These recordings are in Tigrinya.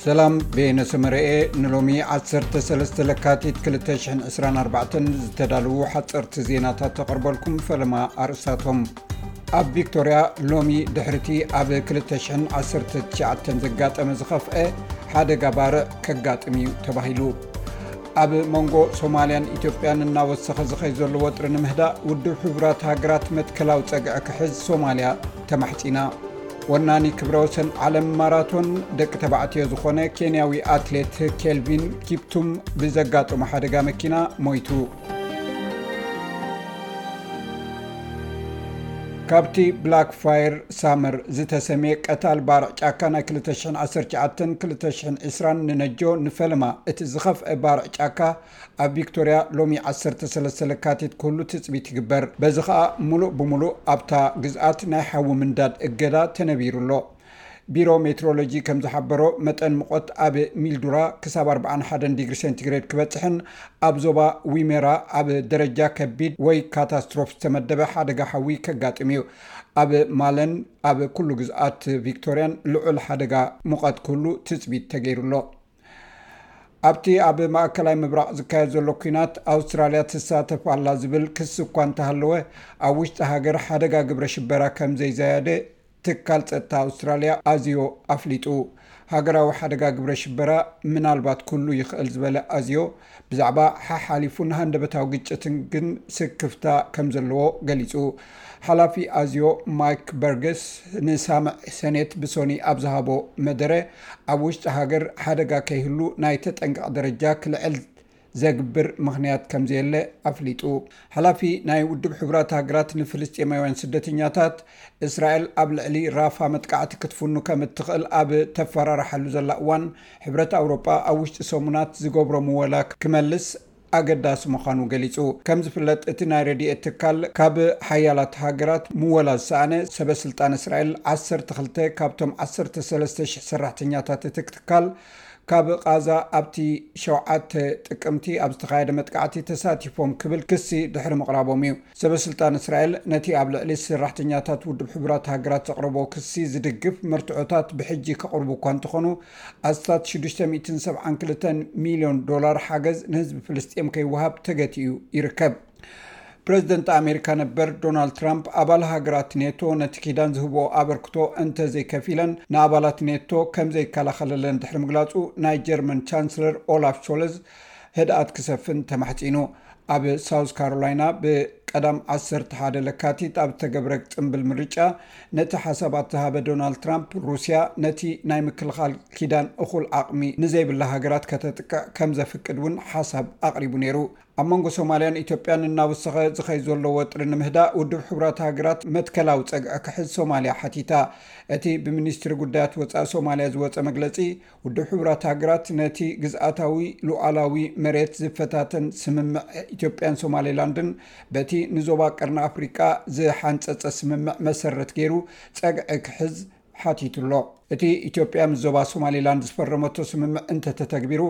ሰላም ቤነ ሰመረኤ ንሎሚ ዓሰርተ ሰለስተ ለካቲት 224 ዝተዳልዉ ሓፀርቲ ዜናታት ተቐርበልኩም ፈለማ ኣርእሳቶም ኣብ ቪክቶርያ ሎሚ ድሕርቲ ኣብ 219 ዘጋጠመ ዝኸፍአ ሓደጋ ባርዕ ከጋጥም እዩ ተባሂሉ ኣብ መንጎ ሶማልያን ኢትዮጵያን እናወሰኸ ዝኸይ ዘሎ ወጥሪ ንምህዳእ ውድብ ሕቡራት ሃገራት መትከላዊ ፀግዐ ክሕዝ ሶማልያ ተማሕጺና። ወናኒ ክብረ ወሰን ዓለም ማራቶን ደቂ ተባዕትዮ ዝኾነ ኬንያዊ ኣትሌት ኬልቪን ኪፕቱም ብዘጋጠሞ ሓደጋ መኪና ሞይቱ። ካብቲ ብላክ ፋየር ሳመር ዝተሰምየ ቀታል ባርዕ ጫካ ናይ 219፣ 220 ንነጆ ንፈለማ እቲ ዝኸፍአ ባርዕ ጫካ ኣብ ቪክቶርያ ሎሚ ዓሰርተ ሰለስተ ለካቲት ክህሉ ትጽቢት ይግበር፣ በዚ ከኣ ምሉእ ብምሉእ ኣብታ ግዝኣት ናይ ሓዊ ምንዳድ እገዳ ተነቢሩ ኣሎ። ቢሮ ሜትሮሎጂ ከም ዝሓበሮ፣ መጠን ሙቐት ኣብ ሚልዱራ ክሳብ ኣርብዓን ሓደን ዲግሪ ሴንቲግሬድ ክበጽሕን ኣብ ዞባ ዊሜራ ኣብ ደረጃ ከቢድ ወይ ካታስትሮፍ ዝተመደበ ሓደጋ ሓዊ ከጋጥም እዩ። ኣብ ማለን ኣብ ኩሉ ግዝኣት ቪክቶርያን ልዑል ሓደጋ ሙቐት ክህሉ ትጽቢት ተገይሩ ኣሎ። ኣብቲ ኣብ ማእከላይ ምብራቕ ዝካየድ ዘሎ ኲናት ኣውስትራልያ ትሳተፍ ኣላ ዝብል ክሲ እኳ እንተሃለወ ኣብ ውሽጢ ሃገር ሓደጋ ግብረ ሽበራ ከም ዘይዛያደ ትካል ጸጥታ ኣውስትራልያ ኣዝዮ ኣፍሊጡ። ሃገራዊ ሓደጋ ግብረ ሽበራ ምናልባት ክህሉ ይኽእል ዝበለ ኣዝዮ፣ ብዛዕባ ሓሓሊፉን ሃንደበታዊ ግጭትን ግን ስክፍታ ከም ዘለዎ ገሊጹ። ሓላፊ ኣዝዮ ማይክ በርገስ ንሳምዕ ሰኔት ብሶኒ ኣብ ዝሃቦ መደረ ኣብ ውሽጢ ሃገር ሓደጋ ከይህሉ ናይ ተጠንቀቕ ደረጃ ክልዕል ዘግብር ምኽንያት ከም ዘየለ ኣፍሊጡ። ሓላፊ ናይ ውድብ ሕቡራት ሃገራት ንፍልስጤማውያን ስደተኛታት እስራኤል ኣብ ልዕሊ ራፋ መጥቃዕቲ ክትፍኑ ከም እትኽእል ኣብ ተፈራርሓሉ ዘላ እዋን ሕብረት ኣውሮጳ ኣብ ውሽጢ ሰሙናት ዝገብሮ ምወላ ክመልስ ኣገዳሲ ምዃኑ ገሊጹ። ከም ዝፍለጥ እቲ ናይ ረድኤት ትካል ካብ ሓያላት ሃገራት ምወላ ዝሰኣነ ሰበ ስልጣን እስራኤል ዓሰርተ ክልተ ካብቶም ዓሰርተ ሰለስተ ሽሕ ሰራሕተኛታት እቲ ትካል ካብ ቓዛ ኣብቲ ሸውዓተ ጥቅምቲ ኣብ ዝተኻየደ መጥቃዕቲ ተሳቲፎም ክብል ክሲ ድሕሪ ምቕራቦም እዩ። ሰበስልጣን እስራኤል ነቲ ኣብ ልዕሊ ሰራሕተኛታት ውድብ ሕቡራት ሃገራት ዘቕረቦ ክሲ ዝድግፍ መርትዖታት ብሕጂ ከቕርቡ እኳ እንተኾኑ ኣስታት ሽዱሽተ ሚእትን ሰብዓን ክልተን ሚልዮን ዶላር ሓገዝ ንህዝቢ ፍልስጤም ከይወሃብ ተገቲኡ ይርከብ። ፕረዚደንት ኣሜሪካ ነበር ዶናልድ ትራምፕ ኣባል ሃገራት ኔቶ ነቲ ኪዳን ዝህብኦ ኣበርክቶ እንተዘይከፊለን ንኣባላት ኔቶ ከምዘይከላኸለለን ድሕሪ ምግላጹ ናይ ጀርመን ቻንስለር ኦላፍ ሾለዝ ህድኣት ክሰፍን ተማሕጺኑ። ኣብ ሳውዝ ካሮላይና ብቀዳም ዓሰርተ ሓደ ለካቲት ኣብ ዝተገብረ ጽምብል ምርጫ ነቲ ሓሳባት ዝሃበ ዶናልድ ትራምፕ ሩስያ ነቲ ናይ ምክልኻል ኪዳን እኹል ዓቕሚ ንዘይብላ ሃገራት ከተጥቅዕ ከም ዘፍቅድ እውን ሓሳብ ኣቕሪቡ ነይሩ። ኣብ መንጎ ሶማልያን ኢትዮጵያን እናወሰኸ ዝኸይ ዘሎ ወጥሪ ንምህዳእ ውድብ ሕቡራት ሃገራት መትከላዊ ጸግዒ ክሕዝ ሶማልያ ሓቲታ። እቲ ብሚኒስትሪ ጉዳያት ወጻኢ ሶማልያ ዝወጸ መግለጺ ውድብ ሕቡራት ሃገራት ነቲ ግዝኣታዊ ሉዓላዊ መሬት ዝፈታተን ስምምዕ ኢትዮጵያን ሶማሌላንድን በቲ ንዞባ ቀርኒ ኣፍሪቃ ዝሓንፀፀ ስምምዕ መሰረት ገይሩ ፀግዒ ክሕዝ ሓቲቱ ኣሎ። እቲ ኢትዮጵያ ምስ ዞባ ሶማሌላንድ ዝፈረመቶ ስምምዕ እንተተተግቢሩ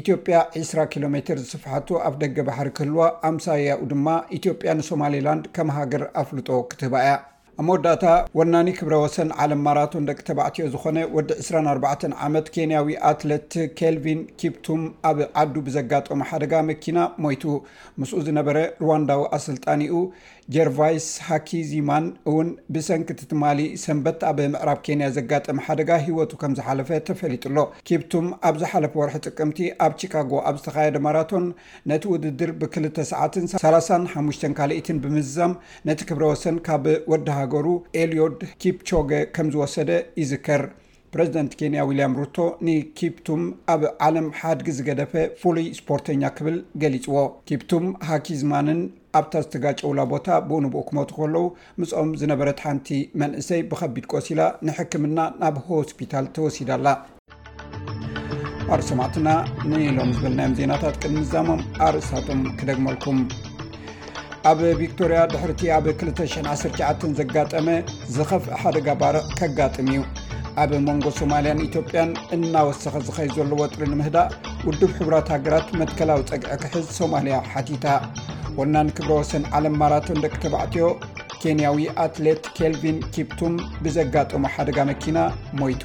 ኢትዮጵያ 20 ኪሎ ሜትር ዝስፍሓቱ ኣፍ ደገ ባሕሪ ክህልዋ ኣምሳያኡ ድማ ኢትዮጵያ ንሶማሌላንድ ከም ሃገር ኣፍልጦ ክትህባ እያ። ኣብ መወዳእታ ወናኒ ክብረ ወሰን ዓለም ማራቶን ደቂ ተባዕትዮ ዝኾነ ወዲ ዕስራን ኣርባዕተን ዓመት ኬንያዊ ኣትለት ኬልቪን ኪፕቱም ኣብ ዓዱ ብዘጋጠሞ ሓደጋ መኪና ሞይቱ። ምስኡ ዝነበረ ርዋንዳዊ ኣሰልጣኒኡ ጀርቫይስ ሃኪዚማን እውን ብሰንኪ እቲ ትማሊ ሰንበት ኣብ ምዕራብ ኬንያ ዘጋጠመ ሓደጋ ህይወቱ ከምዝሓለፈ ተፈሊጡ ኣሎ። ኪፕቱም ኣብ ዝሓለፈ ወርሒ ጥቅምቲ ኣብ ቺካጎ ኣብ ዝተኻየደ ማራቶን ነቲ ውድድር ብክልተ ሰዓትን ሰላሳን ሓሙሽተን ካልኢትን ብምዝዛም ነቲ ክብረ ወሰን ካብ ወዲ ሃገሩ ኤልዮድ ኪፕቾገ ከምዝወሰደ ይዝከር። ፕረዚደንት ኬንያ ዊልያም ሩቶ ንኪፕቱም ኣብ ዓለም ሓድጊ ዝገደፈ ፍሉይ ስፖርተኛ ክብል ገሊፅዎ። ኪፕቱም ሃኪዝማንን ኣብታ ዝተጋጨውላ ቦታ ብኡ ንብኡ ክሞቱ ከለዉ ምስኦም ዝነበረት ሓንቲ መንእሰይ ብኸቢድ ቆሲላ ንሕክምና ናብ ሆስፒታል ተወሲዳ ኣላ። ኣርሰማትና ንሎም ዝበልናዮም ዜናታት ቅድሚ ዛሞም ኣርእሳቶም ክደግመልኩም ኣብ ቪክቶርያ ድሕርቲ ኣብ 219 ዘጋጠመ ዝኸፍ ሓደጋ ባርዕ ከጋጥም እዩ ኣብ መንጎ ሶማልያን ኢትዮጵያን እናወሰኸ ዝኸይ ዘሎ ወጥሪ ንምህዳእ ውድብ ሕቡራት ሃገራት መትከላዊ ፀግዒ ክሕዝ ሶማልያ ሓቲታ ወናን ክብረ ወሰን ዓለም ማራቶን ደቂ ተባዕትዮ ኬንያዊ ኣትሌት ኬልቪን ኪፕቱም ብዘጋጠሙ ሓደጋ መኪና ሞይቱ